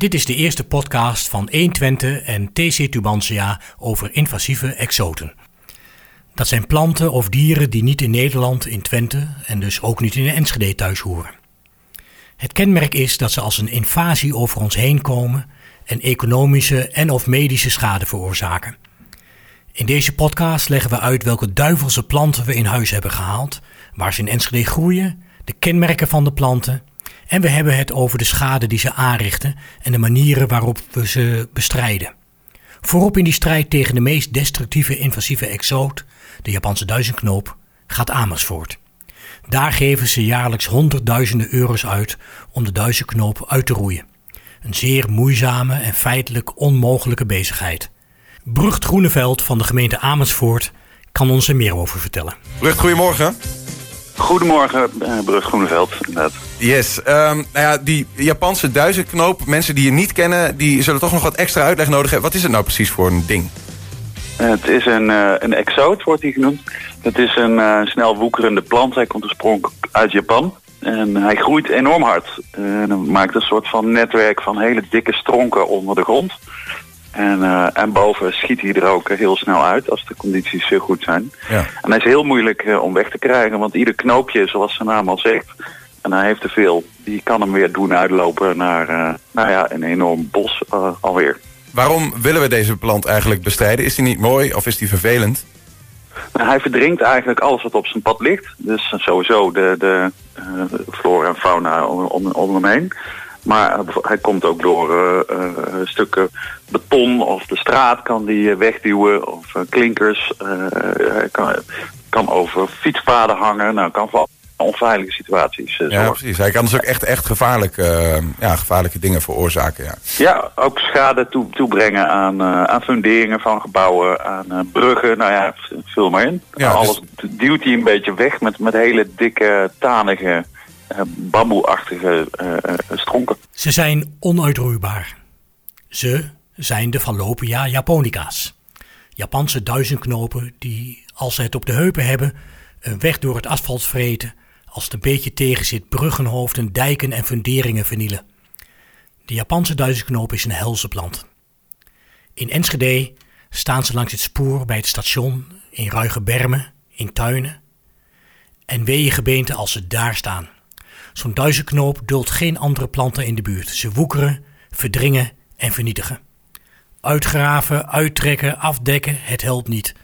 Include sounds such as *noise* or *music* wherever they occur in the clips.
Dit is de eerste podcast van 120 en TC Tubantia over invasieve exoten. Dat zijn planten of dieren die niet in Nederland, in Twente en dus ook niet in Enschede thuis horen. Het kenmerk is dat ze als een invasie over ons heen komen en economische en of medische schade veroorzaken. In deze podcast leggen we uit welke duivelse planten we in huis hebben gehaald, waar ze in Enschede groeien, de kenmerken van de planten en we hebben het over de schade die ze aanrichten en de manieren waarop we ze bestrijden. Voorop in die strijd tegen de meest destructieve invasieve exoot, de Japanse duizendknoop, gaat Amersfoort. Daar geven ze jaarlijks honderdduizenden euro's uit om de duizendknoop uit te roeien. Een zeer moeizame en feitelijk onmogelijke bezigheid. Brugt Groeneveld van de gemeente Amersfoort kan ons er meer over vertellen. Brugt, goedemorgen. Goedemorgen, uh, Brug Groeneveld, inderdaad. Yes, um, nou ja, die Japanse duizendknoop, mensen die je niet kennen... die zullen toch nog wat extra uitleg nodig hebben. Wat is het nou precies voor een ding? het is een, uh, een exoot, wordt hij genoemd. Het is een uh, snel woekerende plant. Hij komt oorspronkelijk uit Japan. En hij groeit enorm hard. En maakt een soort van netwerk van hele dikke stronken onder de grond. En, uh, en boven schiet hij er ook heel snel uit als de condities heel goed zijn. Ja. En hij is heel moeilijk uh, om weg te krijgen, want ieder knoopje, zoals zijn naam al zegt, en hij heeft te veel, die kan hem weer doen uitlopen naar uh, nou ja, een enorm bos alweer. Waarom willen we deze plant eigenlijk bestrijden? Is die niet mooi of is die vervelend? Nou, hij verdrinkt eigenlijk alles wat op zijn pad ligt. Dus sowieso de, de, de flora en fauna om, om, om hem heen. Maar hij komt ook door uh, uh, stukken beton of de straat kan die wegduwen of uh, klinkers. hij kan, kan, over fietspaden hangen. Nou, kan voor onveilige situaties Ja, zorgen. precies. Hij kan dus ook echt, echt gevaarlijk, ja, gevaarlijke dingen veroorzaken. Ja, ja ook schade toe, toebrengen aan, aan funderingen van gebouwen, aan bruggen. Nou ja, vul maar in. Ja, Alles dus... duwt hij een beetje weg met, met hele dikke, tanige bamboeachtige uh, stronken. Ze zijn onuitroeibaar. Ze zijn de Fallopia japonica's. Japanse duizendknopen die, als ze het op de heupen hebben, een weg door het asfalt vreten, als het een beetje tegen zit, bruggenhoofden, dijken en funderingen vernielen. De Japanse duizendknoop is een helse plant. In Enschede staan ze langs het spoor bij het station, in ruige bermen, in tuinen. En weeëngebeente als ze daar staan. Zo'n duizendknoop duldt geen andere planten in de buurt. Ze woekeren, verdringen en vernietigen. Uitgraven, uittrekken, afdekken, het helpt niet.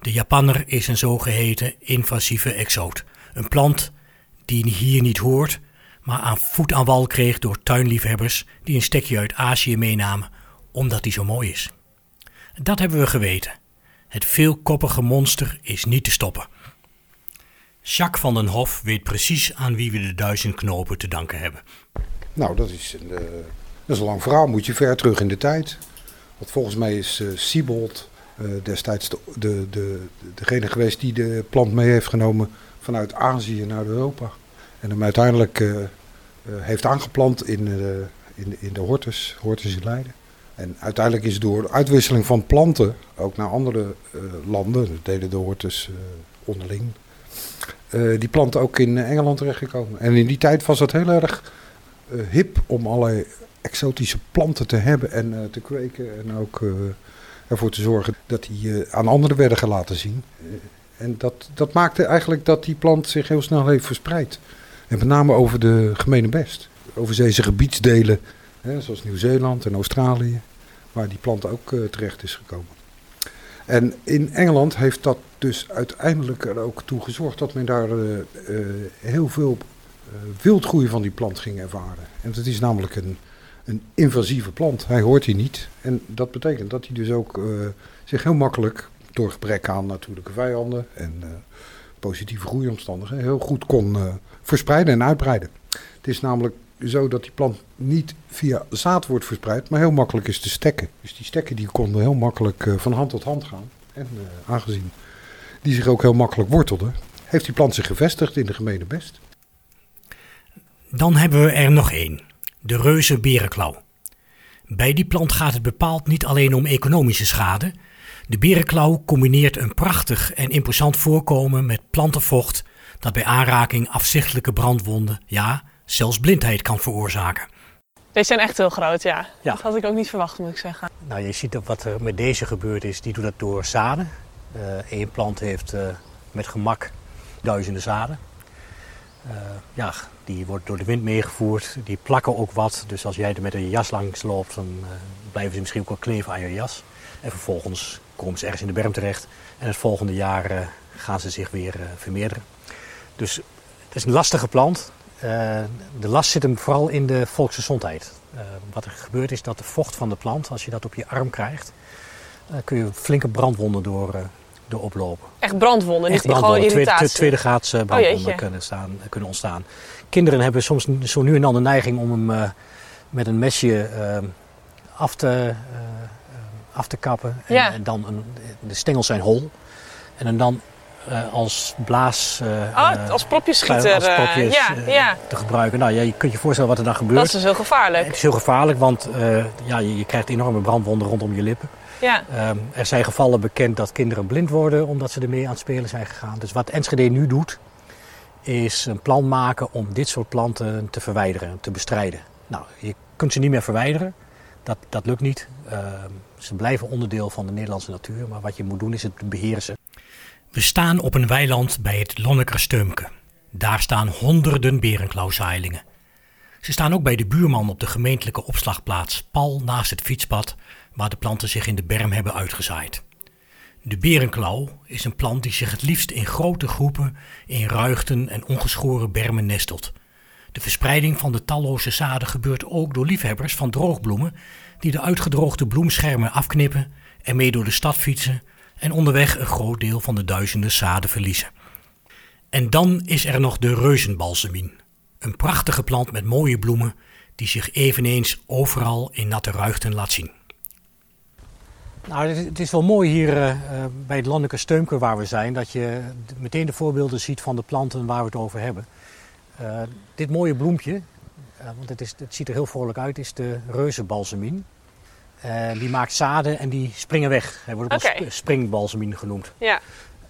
De Japanner is een zogeheten invasieve exoot. Een plant die hier niet hoort, maar aan voet aan wal kreeg door tuinliefhebbers die een stekje uit Azië meenamen, omdat hij zo mooi is. Dat hebben we geweten. Het veelkoppige monster is niet te stoppen. Jacques van den Hof weet precies aan wie we de duizend knopen te danken hebben. Nou, dat is een, uh, dat is een lang verhaal. Moet je ver terug in de tijd. Want volgens mij is uh, Siebold uh, destijds de, de, de, degene geweest die de plant mee heeft genomen vanuit Azië naar Europa. En hem uiteindelijk heeft aangeplant in, in, in de Hortus, Hortus in Leiden. En uiteindelijk is door uitwisseling van planten ook naar andere landen, dat deden de Hortus onderling, die plant ook in Engeland terechtgekomen. En in die tijd was het heel erg uh, hip om allerlei exotische planten te hebben en te kweken. En ook ervoor te zorgen dat die aan anderen werden gelaten zien. en dat, dat maakte eigenlijk dat die plant zich heel snel heeft verspreid. En met name over de gemene best. Overzeese gebiedsdelen, hè, zoals Nieuw-Zeeland en Australië, waar die plant ook terecht is gekomen. En in Engeland heeft dat dus uiteindelijk er ook toe gezorgd dat men daar uh, uh, heel veel uh, wildgroei van die plant ging ervaren. En het is namelijk een, een invasieve plant. Hij hoort hier niet. En dat betekent dat hij dus ook zich heel makkelijk, door gebrek aan natuurlijke vijanden en positieve groeiomstandigheden, heel goed kon verspreiden en uitbreiden. Het is namelijk zo dat die plant niet via zaad wordt verspreid, maar heel makkelijk is te stekken. Dus die stekken die konden heel makkelijk uh, van hand tot hand gaan. En uh, aangezien die zich ook heel makkelijk wortelden, heeft die plant zich gevestigd in de gemene best. Dan hebben we er nog één, de reuze berenklauw. Bij die plant gaat het bepaald niet alleen om economische schade. De berenklauw combineert een prachtig en imposant voorkomen met plantenvocht dat bij aanraking afzichtelijke brandwonden, ja, zelfs blindheid kan veroorzaken. Deze zijn echt heel groot, ja. Ja. Dat had ik ook niet verwacht, moet ik zeggen. Nou, je ziet wat er met deze gebeurd is. Die doet dat door zaden. Eén plant heeft eh, met gemak duizenden zaden. Eh, ja, die wordt door de wind meegevoerd. Die plakken ook wat. Dus als jij er met een jas langs loopt, dan eh, blijven ze misschien ook wel kleven aan je jas. En vervolgens komen ze ergens in de berm terecht. En het volgende jaar eh, gaan ze zich weer eh, vermeerderen. Dus het is een lastige plant. Eh, de last zit hem vooral in de volksgezondheid. Eh, wat er gebeurt is dat de vocht van de plant, als je dat op je arm krijgt, eh, kun je flinke brandwonden door, door oplopen. Echt brandwonden, Echt niet gewoon brandwonden, tweede, irritatie. tweede graads eh, brandwonden kunnen, staan, kunnen ontstaan. Kinderen hebben soms zo nu en dan de neiging om hem met een mesje af, te, af te kappen. En, Ja. en dan een, de stengels zijn hol. En dan als blaas eh, Oh, eh, als als eh, propjes, ja, eh, ja, te gebruiken. Nou ja, je kunt je voorstellen wat er dan gebeurt. dat is dus heel gevaarlijk. Het is heel gevaarlijk, want eh, ja, je, je krijgt enorme brandwonden rondom je lippen. Ja. Ehm, er zijn gevallen bekend dat kinderen blind worden omdat ze ermee aan het spelen zijn gegaan. Dus wat Enschede nu doet, is een plan maken om dit soort planten te verwijderen, te bestrijden. Nou, je kunt ze niet meer verwijderen. Dat, dat lukt niet. Ehm, ze blijven onderdeel van de Nederlandse natuur. Maar wat je moet doen is het beheersen. We staan op een weiland bij het Lonnekersteumke. Daar staan honderden berenklauwzaailingen. Ze staan ook bij de buurman op de gemeentelijke opslagplaats, pal naast het fietspad, waar de planten zich in de berm hebben uitgezaaid. De berenklauw is een plant die zich het liefst in grote groepen in ruigten en ongeschoren bermen nestelt. De verspreiding van de talloze zaden gebeurt ook door liefhebbers van droogbloemen die de uitgedroogde bloemschermen afknippen, ermee door de stad fietsen en onderweg een groot deel van de duizenden zaden verliezen. En dan is er nog de reuzenbalsemien, een prachtige plant met mooie bloemen die zich eveneens overal in natte ruigten laat zien. Nou, het- is wel mooi hier eh, eh, bij het landelijke steumke waar we zijn, dat je meteen de voorbeelden ziet van de planten waar we het over hebben. Eh, dit mooie bloempje, want het, is, het ziet er heel vrolijk uit, is de reuzenbalsemien. Eh, die maakt zaden en die springen weg. Hij wordt ook Oké. sp- springbalsemien genoemd. Ja,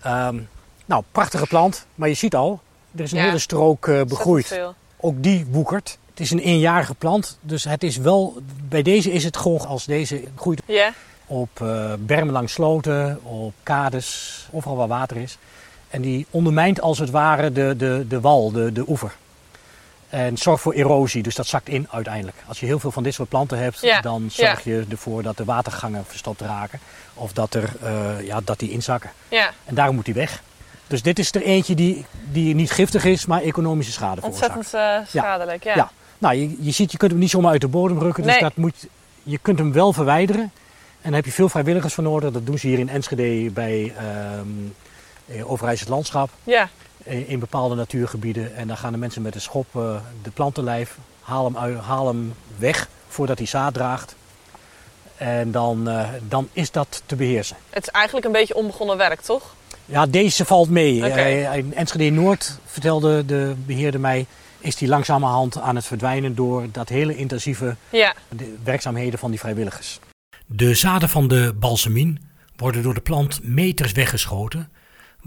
Ehm, nou, prachtige plant, maar je ziet al, er is een Ja. hele strook eh, begroeid. Ook die woekert. Het is een eenjarige plant, dus het is wel, bij deze is het gewoon als deze groeit Ja, op eh bermen langs sloten, op kades, overal waar water is. En die ondermijnt als het ware de, de, de wal, de, de oever. En zorgt voor erosie, dus dat zakt in uiteindelijk. Als je heel veel van dit soort planten hebt, Ja, dan zorg je ervoor dat de watergangen verstopt raken. Of dat, er, eh, ja, dat die inzakken. ja. En daarom moet die weg. Dus dit is er eentje die, die niet giftig is, maar economische schade veroorzaakt. ontzettend eh, schadelijk. Ja. Ja. Nou, je, je ziet, je kunt hem niet zomaar uit de bodem rukken. Dus Nee. dat moet, je kunt hem wel verwijderen. En daar heb je veel vrijwilligers voor nodig. Dat doen ze hier in Enschede bij ehm eh, Overijssel Landschap. ja. eh, In bepaalde natuurgebieden. En dan gaan de mensen met de schop eh, de plantenlijf. Haal hem, uit, haal hem weg voordat hij zaad draagt. En dan, eh, dan is dat te beheersen. Het is eigenlijk een beetje onbegonnen werk, toch? Ja, deze valt mee. Eh, In Enschede Noord, vertelde de beheerder mij, is die langzamerhand aan het verdwijnen door dat hele intensieve Ja. de werkzaamheden van die vrijwilligers. De zaden van de balsemien worden door de plant meters weggeschoten,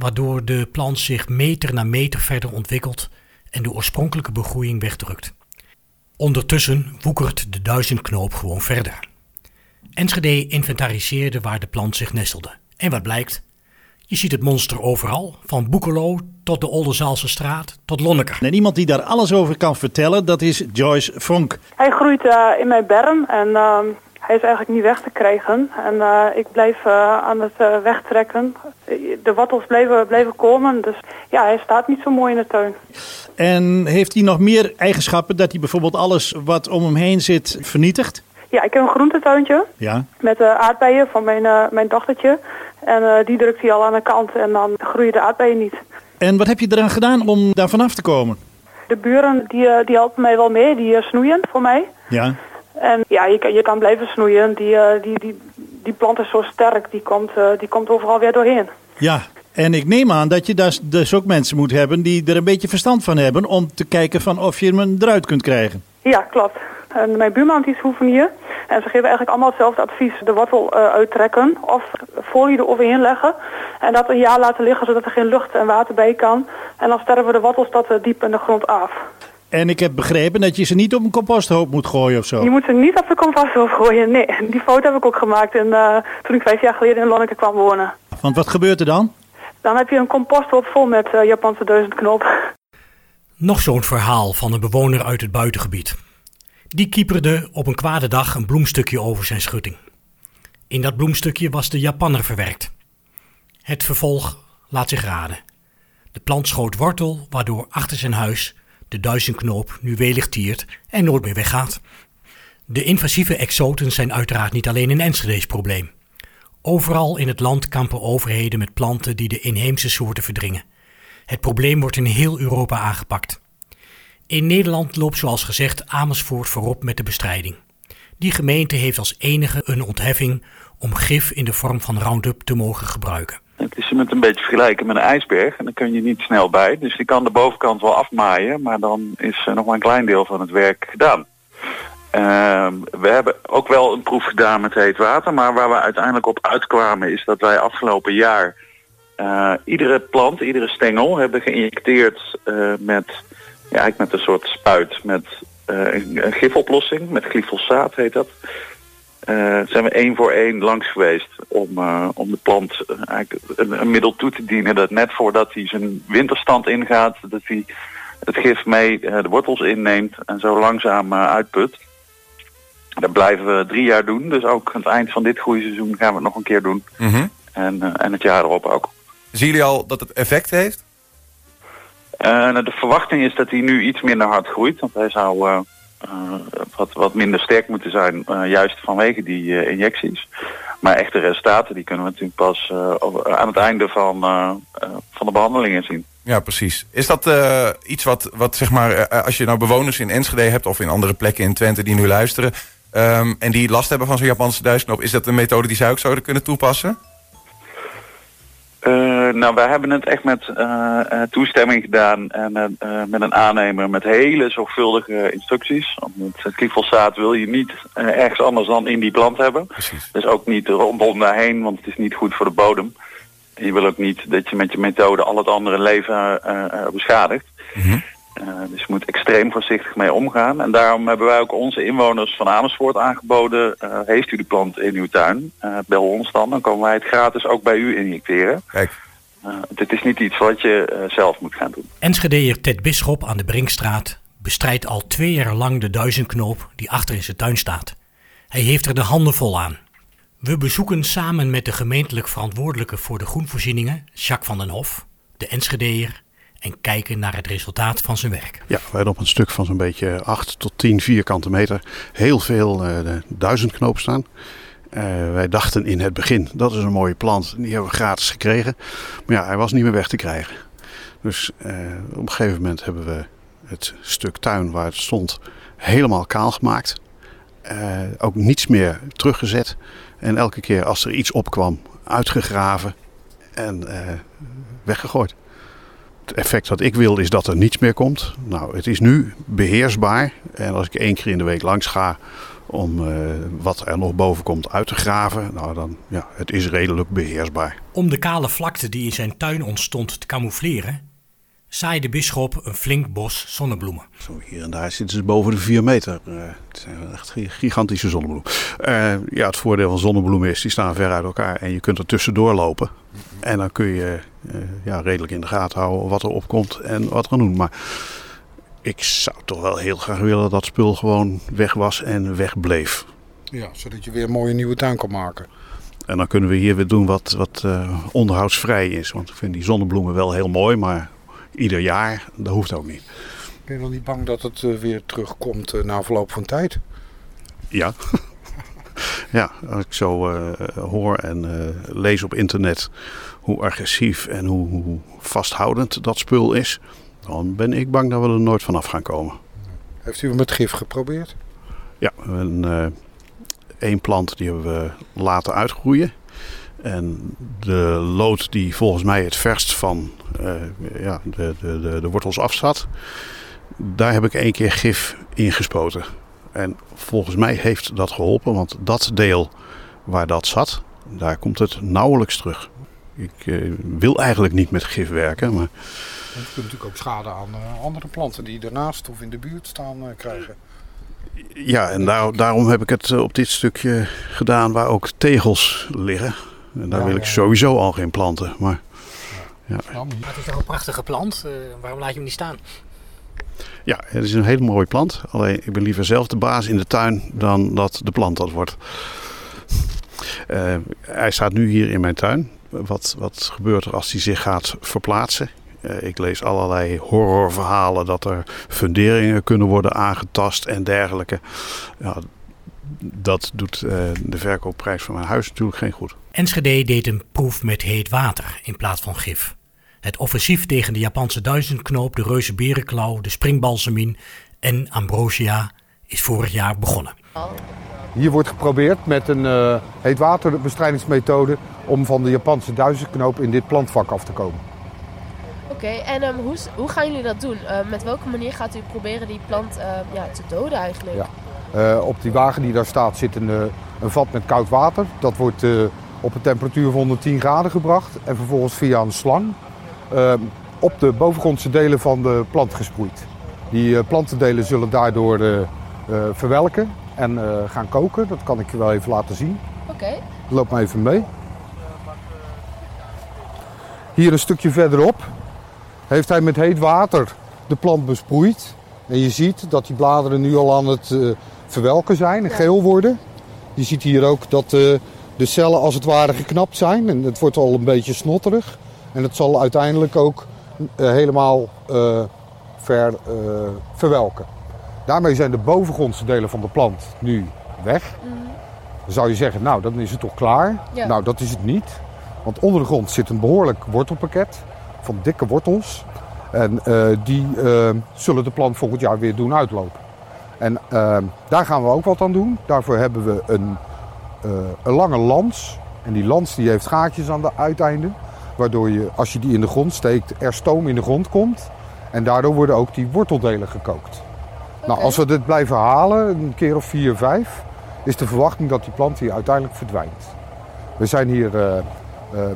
waardoor de plant zich meter na meter verder ontwikkelt en de oorspronkelijke begroeiing wegdrukt. Ondertussen woekert de duizendknoop gewoon verder. Enschede inventariseerde waar de plant zich nestelde. En wat blijkt? Je ziet het monster overal, van Boekelo tot de Oldenzaalse straat tot Lonneker. En iemand die daar alles over kan vertellen, dat is Joyce Vonk. Hij groeit eh, in mijn berm en ehm, hij is eigenlijk niet weg te krijgen. En eh, ik blijf eh, aan het eh, wegtrekken. De wortels blijven, blijven komen, dus ja, hij staat niet zo mooi in de tuin. En heeft hij nog meer eigenschappen dat hij bijvoorbeeld alles wat om hem heen zit vernietigt? Ja, ik heb een groentetuintje Ja. met aardbeien van mijn, mijn dochtertje. En die drukt hij al aan de kant en dan groeien de aardbeien niet. En wat heb je eraan gedaan om daar vanaf te komen? De buren die, die helpen mij wel mee, die snoeien voor mij. Ja. En ja, je kan, je kan blijven snoeien. Die, eh, die, die, die plant is zo sterk, die komt, eh, die komt overal weer doorheen. Ja. En ik neem aan dat je dus, dus ook mensen moet hebben die er een beetje verstand van hebben om te kijken van of je hem eruit kunt krijgen. Ja, klopt. En mijn buurman die is hoevenier. En ze geven eigenlijk allemaal hetzelfde advies. De wortel eh, uittrekken of folie eroverheen leggen. En dat een jaar laten liggen zodat er geen lucht en water bij kan. En dan sterven de wortels eh, diep in de grond af. En ik heb begrepen dat je ze niet op een composthoop moet gooien of zo. Je moet ze niet op de composthoop gooien. Nee, die foto heb ik ook gemaakt en, eh, toen ik vijf jaar geleden in Lonneke kwam wonen. Want wat gebeurt er dan? Dan heb je een composthoop vol met uh, Japanse duizendknop. Nog zo'n verhaal van een bewoner uit het buitengebied. Die kieperde op een kwade dag een bloemstukje over zijn schutting. In dat bloemstukje was de Japanner verwerkt. Het vervolg laat zich raden. De plant schoot wortel, waardoor achter zijn huis de duizendknoop nu welig tiert en nooit meer weggaat. De invasieve exoten zijn uiteraard niet alleen een Enschede's probleem. Overal in het land kampen overheden met planten die de inheemse soorten verdringen. Het probleem wordt in heel Europa aangepakt. In Nederland loopt zoals gezegd Amersfoort voorop met de bestrijding. Die gemeente heeft als enige een ontheffing om gif in de vorm van Roundup te mogen gebruiken. Het is met een beetje vergelijken met een ijsberg en dan kun je niet snel bij. Dus die kan de bovenkant wel afmaaien, maar dan is nog maar een klein deel van het werk gedaan. Uh, we hebben ook wel een proef gedaan met heet water, maar waar we uiteindelijk op uitkwamen is dat wij afgelopen jaar uh, iedere plant, iedere stengel hebben geïnjecteerd uh, met, ja, met een soort spuit met een gifoplossing, met glyfosaat heet dat. Uh, zijn we één voor één langs geweest om, uh, om de plant uh, eigenlijk een, een, middel toe te dienen dat net voordat hij zijn winterstand ingaat, dat hij het gif mee de wortels inneemt en zo langzaam uitput. Dat blijven we drie jaar doen, dus ook aan het eind van dit goede seizoen gaan we het nog een keer doen. Mm -hmm. en, en het jaar erop ook. Zien jullie al dat het effect heeft? nou, de verwachting is dat hij nu iets minder hard groeit, want hij zou uh, wat, wat minder sterk moeten zijn, uh, juist vanwege die uh, injecties. Maar echte resultaten die kunnen we natuurlijk pas aan het einde van, van de behandelingen zien. Ja, precies. Is dat iets wat, wat zeg maar, als je nou bewoners in Enschede hebt of in andere plekken in Twente die nu luisteren um, en die last hebben van zo'n Japanse duizendknop, is dat een methode die zij ook zouden kunnen toepassen? Uh, nou, wij hebben het echt met uh, uh, toestemming gedaan en met een aannemer met hele zorgvuldige instructies. Want het glyfosaat wil je niet ergens anders dan in die plant hebben. Precies. Dus ook niet rondom daarheen, want het is niet goed voor de bodem. En je wil ook niet dat je met je methode al het andere leven beschadigt. -hmm. Uh, dus je moet extreem voorzichtig mee omgaan. En daarom hebben wij ook onze inwoners van Amersfoort aangeboden. Uh, heeft u de plant in uw tuin? Uh, bel ons dan. Dan komen wij het gratis ook bij u injecteren. Kijk. dit is niet iets wat je zelf moet gaan doen. Enschedeer Ted Bisschop aan de Brinkstraat bestrijdt al twee jaar lang de duizendknoop die achter in zijn tuin staat. Hij heeft er de handen vol aan. We bezoeken samen met de gemeentelijk verantwoordelijke voor de groenvoorzieningen, Jacques van den Hof, de Enschedeer en kijken naar het resultaat van zijn werk. Ja, wij hadden op een stuk van zo'n beetje 8 tot 10 vierkante meter heel veel uh, duizendknoop staan. Uh, wij dachten in het begin, dat is een mooie plant, die hebben we gratis gekregen. Maar ja, hij was niet meer weg te krijgen. Dus uh, op een gegeven moment hebben we het stuk tuin waar het stond helemaal kaal gemaakt. ook niets meer teruggezet. En elke keer als er iets opkwam, uitgegraven en weggegooid. Het effect wat ik wil is dat er niets meer komt. Nou, het is nu beheersbaar. En als ik één keer in de week langs ga om uh, wat er nog boven komt uit te graven, nou dan ja, het is redelijk beheersbaar. Om de kale vlakte die in zijn tuin ontstond te camoufleren, zaaide de bisschop een flink bos zonnebloemen. Zo hier en daar zitten ze boven de 4 meter. Uh, het zijn echt gigantische zonnebloemen. Uh, ja, het voordeel van zonnebloemen is, die staan ver uit elkaar en je kunt er tussendoor lopen. En dan kun je ja, redelijk in de gaten houden wat er opkomt en wat er aan doen. Maar ik zou toch wel heel graag willen dat spul gewoon weg was en wegbleef. Ja, zodat je weer een mooie nieuwe tuin kan maken. En dan kunnen we hier weer doen wat, wat onderhoudsvrij is. Want ik vind die zonnebloemen wel heel mooi, maar ieder jaar, dat hoeft ook niet. Ben je dan niet bang dat het uh, weer terugkomt uh, na verloop van tijd? Ja. *laughs* ja, als ik zo uh, hoor en lees op internet hoe agressief en hoe, hoe, vasthoudend dat spul is, dan ben ik bang dat we er nooit vanaf gaan komen. Heeft u hem met gif geprobeerd? Ja, een, één plant die hebben we laten uitgroeien. En de lood die volgens mij het verst van uh, ja, de, de, de, de, wortels afzat, daar heb ik één keer gif ingespoten. En volgens mij heeft dat geholpen, want dat deel waar dat zat, daar komt het nauwelijks terug. Ik eh, wil eigenlijk niet met gif werken, maar Je kunt natuurlijk ook schade aan eh, andere planten die ernaast of in de buurt staan eh, krijgen. ja, en daar, daarom heb ik het op dit stukje gedaan waar ook tegels liggen. En daar Ja, wil ik ja. sowieso al geen planten. Maar Ja, Maar het is toch een prachtige plant? Eh, waarom laat je hem niet staan? Ja, het is een hele mooie plant. Alleen ik ben liever zelf de baas in de tuin dan dat de plant dat wordt. Eh, hij staat nu hier in mijn tuin. Wat, wat gebeurt er als hij zich gaat verplaatsen? Eh, ik lees allerlei horrorverhalen dat er funderingen kunnen worden aangetast en dergelijke. Ja, dat doet eh, de verkoopprijs van mijn huis natuurlijk geen goed. Enschede deed een proef met heet water in plaats van gif. Het offensief tegen de Japanse duizendknoop, de reuze berenklauw, de springbalsemien en ambrosia is vorig jaar begonnen. Hier wordt geprobeerd met een eh heetwaterbestrijdingsmethode om van de Japanse duizendknoop in dit plantvak af te komen. Oké, en ehm, hoe, hoe gaan jullie dat doen? Eh, met welke manier gaat u proberen die plant eh, ja, te doden eigenlijk? Ja. Eh, op die wagen die daar staat zit een, eh, een vat met koud water. Dat wordt eh, op een temperatuur van 110 graden gebracht en vervolgens via een slang op de bovengrondse delen van de plant gesproeid. Die eh, plantendelen zullen daardoor eh, eh, verwelken en eh, gaan koken. Dat kan ik je wel even laten zien. Oké, Loop maar even mee. Hier een stukje verderop heeft hij met heet water de plant besproeid. En je ziet dat die bladeren nu al aan het eh, verwelken zijn en Ja. geel worden. Je ziet hier ook dat eh, de cellen als het ware geknapt zijn. En het wordt al een beetje snotterig. En het zal uiteindelijk ook eh, helemaal eh, ver, eh, verwelken. Daarmee zijn de bovengrondse delen van de plant nu weg. Dan zou je zeggen, nou dan is het toch klaar? Ja. Nou, dat is het niet. Want onder de grond zit een behoorlijk wortelpakket van dikke wortels. En die zullen de plant volgend jaar weer doen uitlopen. En eh, daar gaan we ook wat aan doen. Daarvoor hebben we een, een lange lans. En die lans die heeft gaatjes aan de uiteinden. Waardoor je, als je die in de grond steekt, er stoom in de grond komt. En daardoor worden ook die worteldelen gekookt. Nou, als we dit blijven halen, een keer of vier, vijf, is de verwachting dat die plant hier uiteindelijk verdwijnt. We zijn hier eh, eh,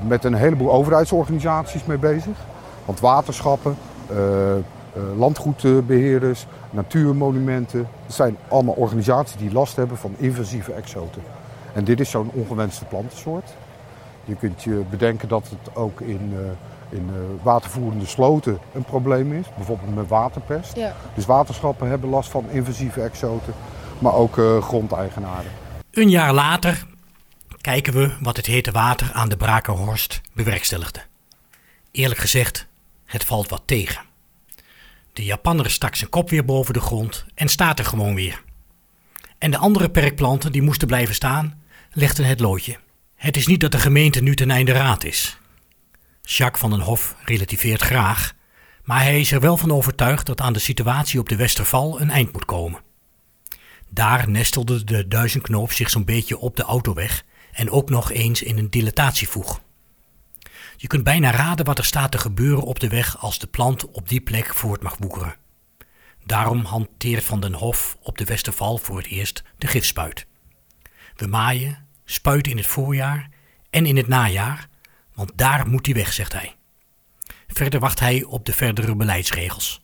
met een heleboel overheidsorganisaties mee bezig. Want waterschappen, eh, landgoedbeheerders, natuurmonumenten. Het zijn allemaal organisaties die last hebben van invasieve exoten. En dit is zo'n ongewenste plantensoort. Je kunt je bedenken dat het ook in, eh, in eh, watervoerende sloten een probleem is. Bijvoorbeeld met waterpest. ja. Dus waterschappen hebben last van invasieve exoten, maar ook eh, grondeigenaren. Een jaar later kijken we wat het hete water aan de Brakerhorst bewerkstelligde. Eerlijk gezegd, het valt wat tegen. De Japanner stak zijn kop weer boven de grond en staat er gewoon weer. En de andere perkplanten die moesten blijven staan, legden het loodje. Het is niet dat de gemeente nu ten einde raad is. Jacques van den Hof relativeert graag, maar hij is er wel van overtuigd dat aan de situatie op de Westerval een eind moet komen. Daar nestelde de duizendknoop zich zo'n beetje op de autoweg en ook nog eens in een dilatatievoeg. Je kunt bijna raden wat er staat te gebeuren op de weg als de plant op die plek voort mag woekeren. Daarom hanteert Van den Hof op de Westerval voor het eerst de gifspuit. We maaien, spuiten in het voorjaar en in het najaar, want daar moet hij weg, zegt hij. Verder wacht hij op de verdere beleidsregels.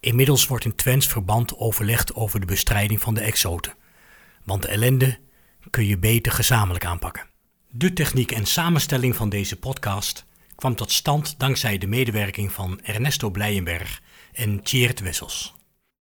Inmiddels wordt in Twents verband overlegd over de bestrijding van de exoten. Want de ellende kun je beter gezamenlijk aanpakken. De techniek en samenstelling van deze podcast kwam tot stand dankzij de medewerking van Ernesto Blijenberg en Tjeerd Wessels.